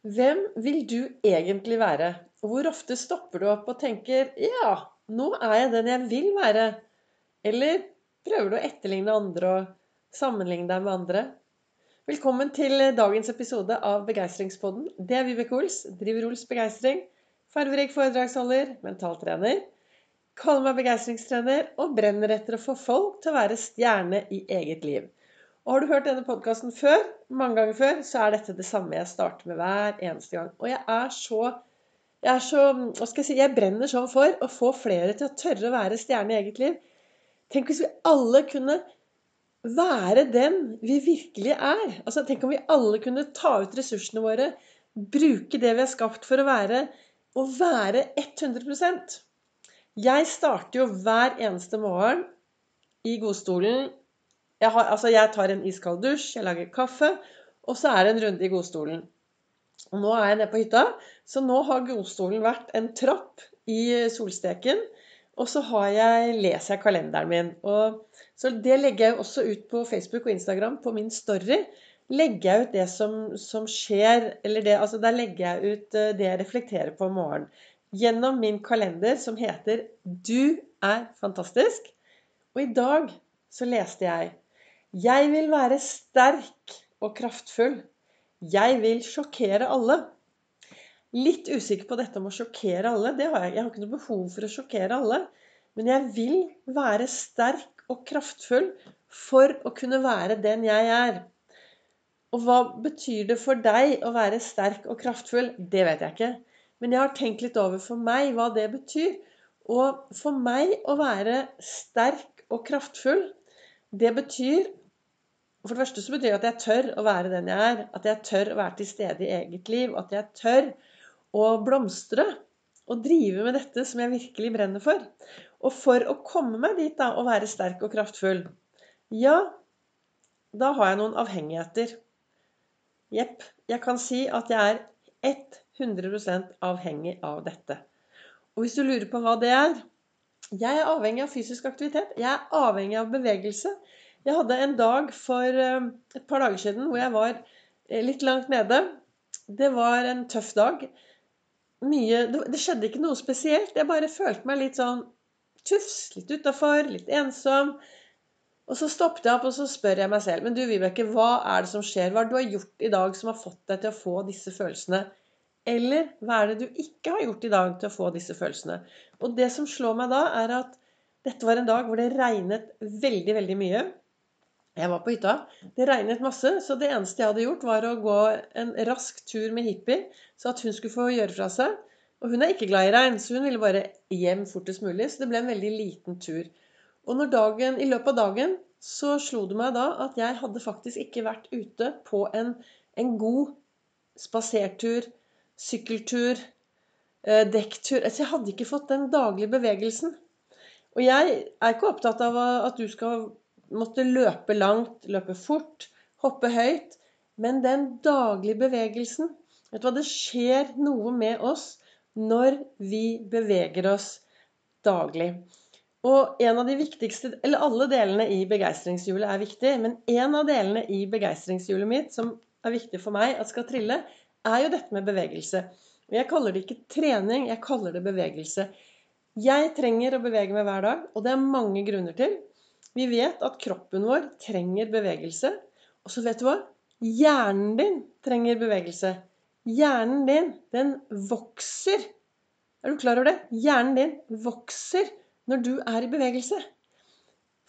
Hvem vil du egentlig være? Hvor ofte stopper du opp og tenker 'ja, nå er jeg den jeg vil være'? Eller prøver du å etterligne andre og sammenligne deg med andre? Velkommen til dagens episode av Begeistringspodden. Det er Vibeke Ols. Driver Ols Begeistring. Farverik foredragsholder, mentaltrener. Kaller meg begeistringstrener og brenner etter å få folk til å være stjerne i eget liv. Og har du hørt denne podkasten før, mange ganger før, så er dette det samme jeg starter med hver eneste gang. Og jeg er så jeg er så, hva skal jeg si, jeg brenner sånn for å få flere til å tørre å være stjerne i eget liv. Tenk hvis vi alle kunne være den vi virkelig er. Altså, Tenk om vi alle kunne ta ut ressursene våre, bruke det vi er skapt for å være, og være 100% Jeg starter jo hver eneste morgen i godstolen jeg, har, altså jeg tar en iskald dusj, jeg lager kaffe, og så er det en runde i godstolen. Og nå er jeg nede på hytta, så nå har godstolen vært en trapp i solsteken. Og så jeg, leser jeg kalenderen min. Og, så det legger jeg også ut på Facebook og Instagram. På min story legger jeg ut det som, som skjer Eller det, altså der legger jeg ut eh, det jeg reflekterer på om morgenen. Gjennom min kalender som heter 'Du er fantastisk'. Og i dag så leste jeg jeg vil være sterk og kraftfull. Jeg vil sjokkere alle. Litt usikker på dette med å sjokkere alle. Det har jeg. jeg har ikke noe behov for å sjokkere alle. Men jeg vil være sterk og kraftfull for å kunne være den jeg er. Og hva betyr det for deg å være sterk og kraftfull? Det vet jeg ikke. Men jeg har tenkt litt over for meg hva det betyr. Og for meg å være sterk og kraftfull, det betyr for det første så betyr det at jeg tør å være den jeg er. At jeg tør å være til stede i eget liv. At jeg tør å blomstre og drive med dette som jeg virkelig brenner for. Og for å komme meg dit, da, og være sterk og kraftfull, ja, da har jeg noen avhengigheter. Jepp. Jeg kan si at jeg er 100% avhengig av dette. Og hvis du lurer på hva det er Jeg er avhengig av fysisk aktivitet. Jeg er avhengig av bevegelse. Jeg hadde en dag for eh, et par dager siden hvor jeg var eh, litt langt nede. Det var en tøff dag. Mye, det skjedde ikke noe spesielt. Jeg bare følte meg litt sånn tufs, litt utafor, litt ensom. Og så stoppet jeg opp og så spør jeg meg selv Men du Vibeke, hva er det som skjer? Hva er det du har gjort i dag som har fått deg til å få disse følelsene? Eller hva er det du ikke har gjort i dag til å få disse følelsene? Og det som slår meg da, er at dette var en dag hvor det regnet veldig, veldig mye. Jeg var på hytta. Det regnet masse, så det eneste jeg hadde gjort, var å gå en rask tur med Hippie, så at hun skulle få gjøre fra seg. Og hun er ikke glad i regn, så hun ville bare hjem fortest mulig. Så det ble en veldig liten tur. Og dagen, i løpet av dagen så slo det meg da at jeg hadde faktisk ikke vært ute på en, en god spasertur, sykkeltur, eh, dekktur Altså jeg hadde ikke fått den daglige bevegelsen. Og jeg er ikke opptatt av at du skal måtte løpe langt, løpe fort, hoppe høyt. Men den daglige bevegelsen Vet du hva, det skjer noe med oss når vi beveger oss daglig. Og en av de viktigste Eller alle delene i begeistringshjulet er viktig, men en av delene i begeistringshjulet mitt som er viktig for meg at skal trille, er jo dette med bevegelse. Jeg kaller det ikke trening, jeg kaller det bevegelse. Jeg trenger å bevege meg hver dag, og det er mange grunner til. Vi vet at kroppen vår trenger bevegelse. Og så vet du hva? Hjernen din trenger bevegelse. Hjernen din, den vokser. Er du klar over det? Hjernen din vokser når du er i bevegelse.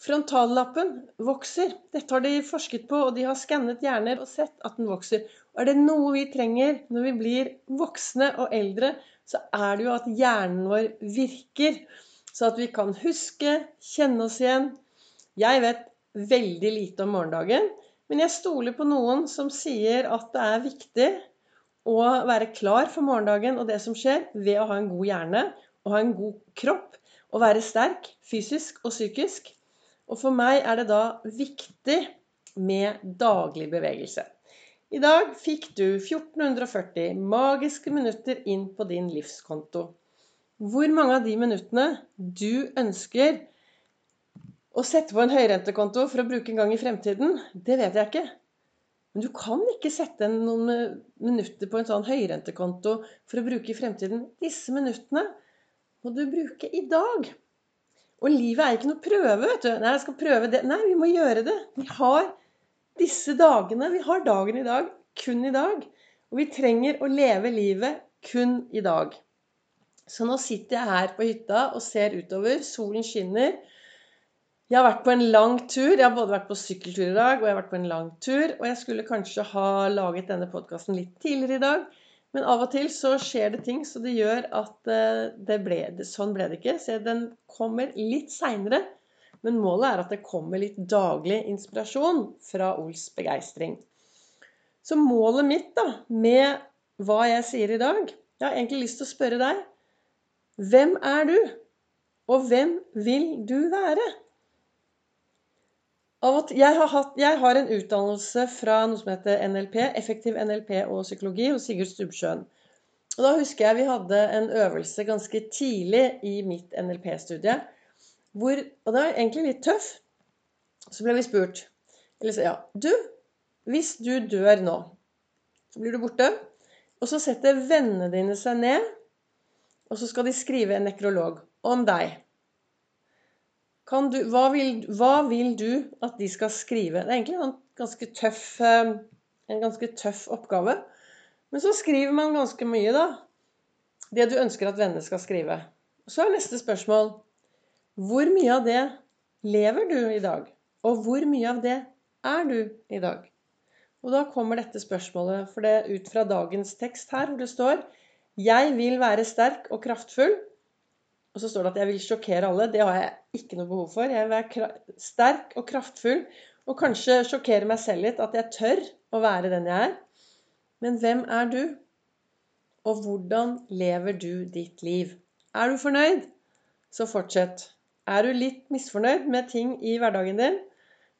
Frontallappen vokser. Dette har de forsket på, og de har skannet hjerner og sett at den vokser. Og er det noe vi trenger når vi blir voksne og eldre, så er det jo at hjernen vår virker. Så at vi kan huske, kjenne oss igjen, jeg vet veldig lite om morgendagen, men jeg stoler på noen som sier at det er viktig å være klar for morgendagen og det som skjer, ved å ha en god hjerne og ha en god kropp og være sterk fysisk og psykisk. Og for meg er det da viktig med daglig bevegelse. I dag fikk du 1440 magiske minutter inn på din livskonto. Hvor mange av de minuttene du ønsker å sette på en høyrentekonto for å bruke en gang i fremtiden, det vet jeg ikke. Men du kan ikke sette noen minutter på en sånn høyrentekonto for å bruke i fremtiden. Disse minuttene må du bruke i dag. Og livet er ikke noe prøve, vet du. Nei, jeg skal prøve det. Nei, vi må gjøre det. Vi har disse dagene. Vi har dagen i dag. Kun i dag. Og vi trenger å leve livet kun i dag. Så nå sitter jeg her på hytta og ser utover. Solen skinner. Jeg har vært på en lang tur. Jeg har både vært på sykkeltur i dag og jeg har vært på en lang tur. Og jeg skulle kanskje ha laget denne podkasten litt tidligere i dag. Men av og til så skjer det ting så det gjør at eh, det ble, sånn ble det ikke. Så den kommer litt seinere. Men målet er at det kommer litt daglig inspirasjon fra Ols begeistring. Så målet mitt da, med hva jeg sier i dag Jeg har egentlig lyst til å spørre deg Hvem er du? Og hvem vil du være? Jeg har, hatt, jeg har, en utdannelse fra noe som heter NLP, effektiv NLP og psykologi, hos Sigurd Stubbsjøen. Og Da husker jeg vi hadde en øvelse ganske tidlig i mitt NLP-studie. Og det var egentlig litt tøff. Så ble vi spurt Eller så, ja Du, hvis du dør nå, så blir du borte. Og så setter vennene dine seg ned, og så skal de skrive en nekrolog om deg. Du, hva, vil, hva, vil, du at de skal skrive? Det er egentlig en ganske tøff, eh, en ganske tøff oppgave. Men så skriver man ganske mye, da. Det du ønsker at vennene skal skrive. Så er neste spørsmål Hvor mye av det lever du i dag? Og hvor mye av det er du i dag? Og da kommer dette spørsmålet, for det ut fra dagens tekst her, hvor det står Jeg vil være sterk og kraftfull og så står det at jeg vil sjokkere alle. Det har jeg ikke noe behov for. Jeg vil være sterk og kraftfull og kanskje sjokkere meg selv litt. At jeg tør å være den jeg er. Men hvem er du? Og hvordan lever du ditt liv? Er du fornøyd? Så fortsett. Er du litt misfornøyd med ting i hverdagen din,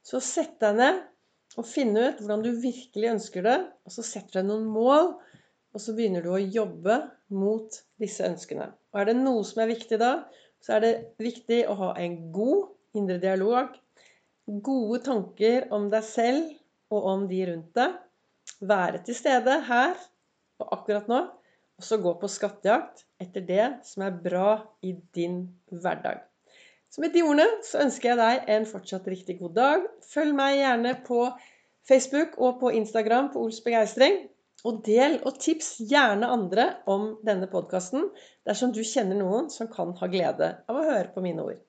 så sett deg ned og finn ut hvordan du virkelig ønsker det. Og så setter du deg noen mål og så begynner du å jobbe mot disse ønskene. Og er det noe som er viktig da, så er det viktig å ha en god indre dialog. Gode tanker om deg selv og om de rundt deg. Være til stede her og akkurat nå. Og så gå på skattejakt etter det som er bra i din hverdag. Så med de ordene så ønsker jeg deg en fortsatt riktig god dag. Følg meg gjerne på Facebook og på Instagram på Ols begeistring. Og del og tips gjerne andre om denne podkasten dersom du kjenner noen som kan ha glede av å høre på mine ord.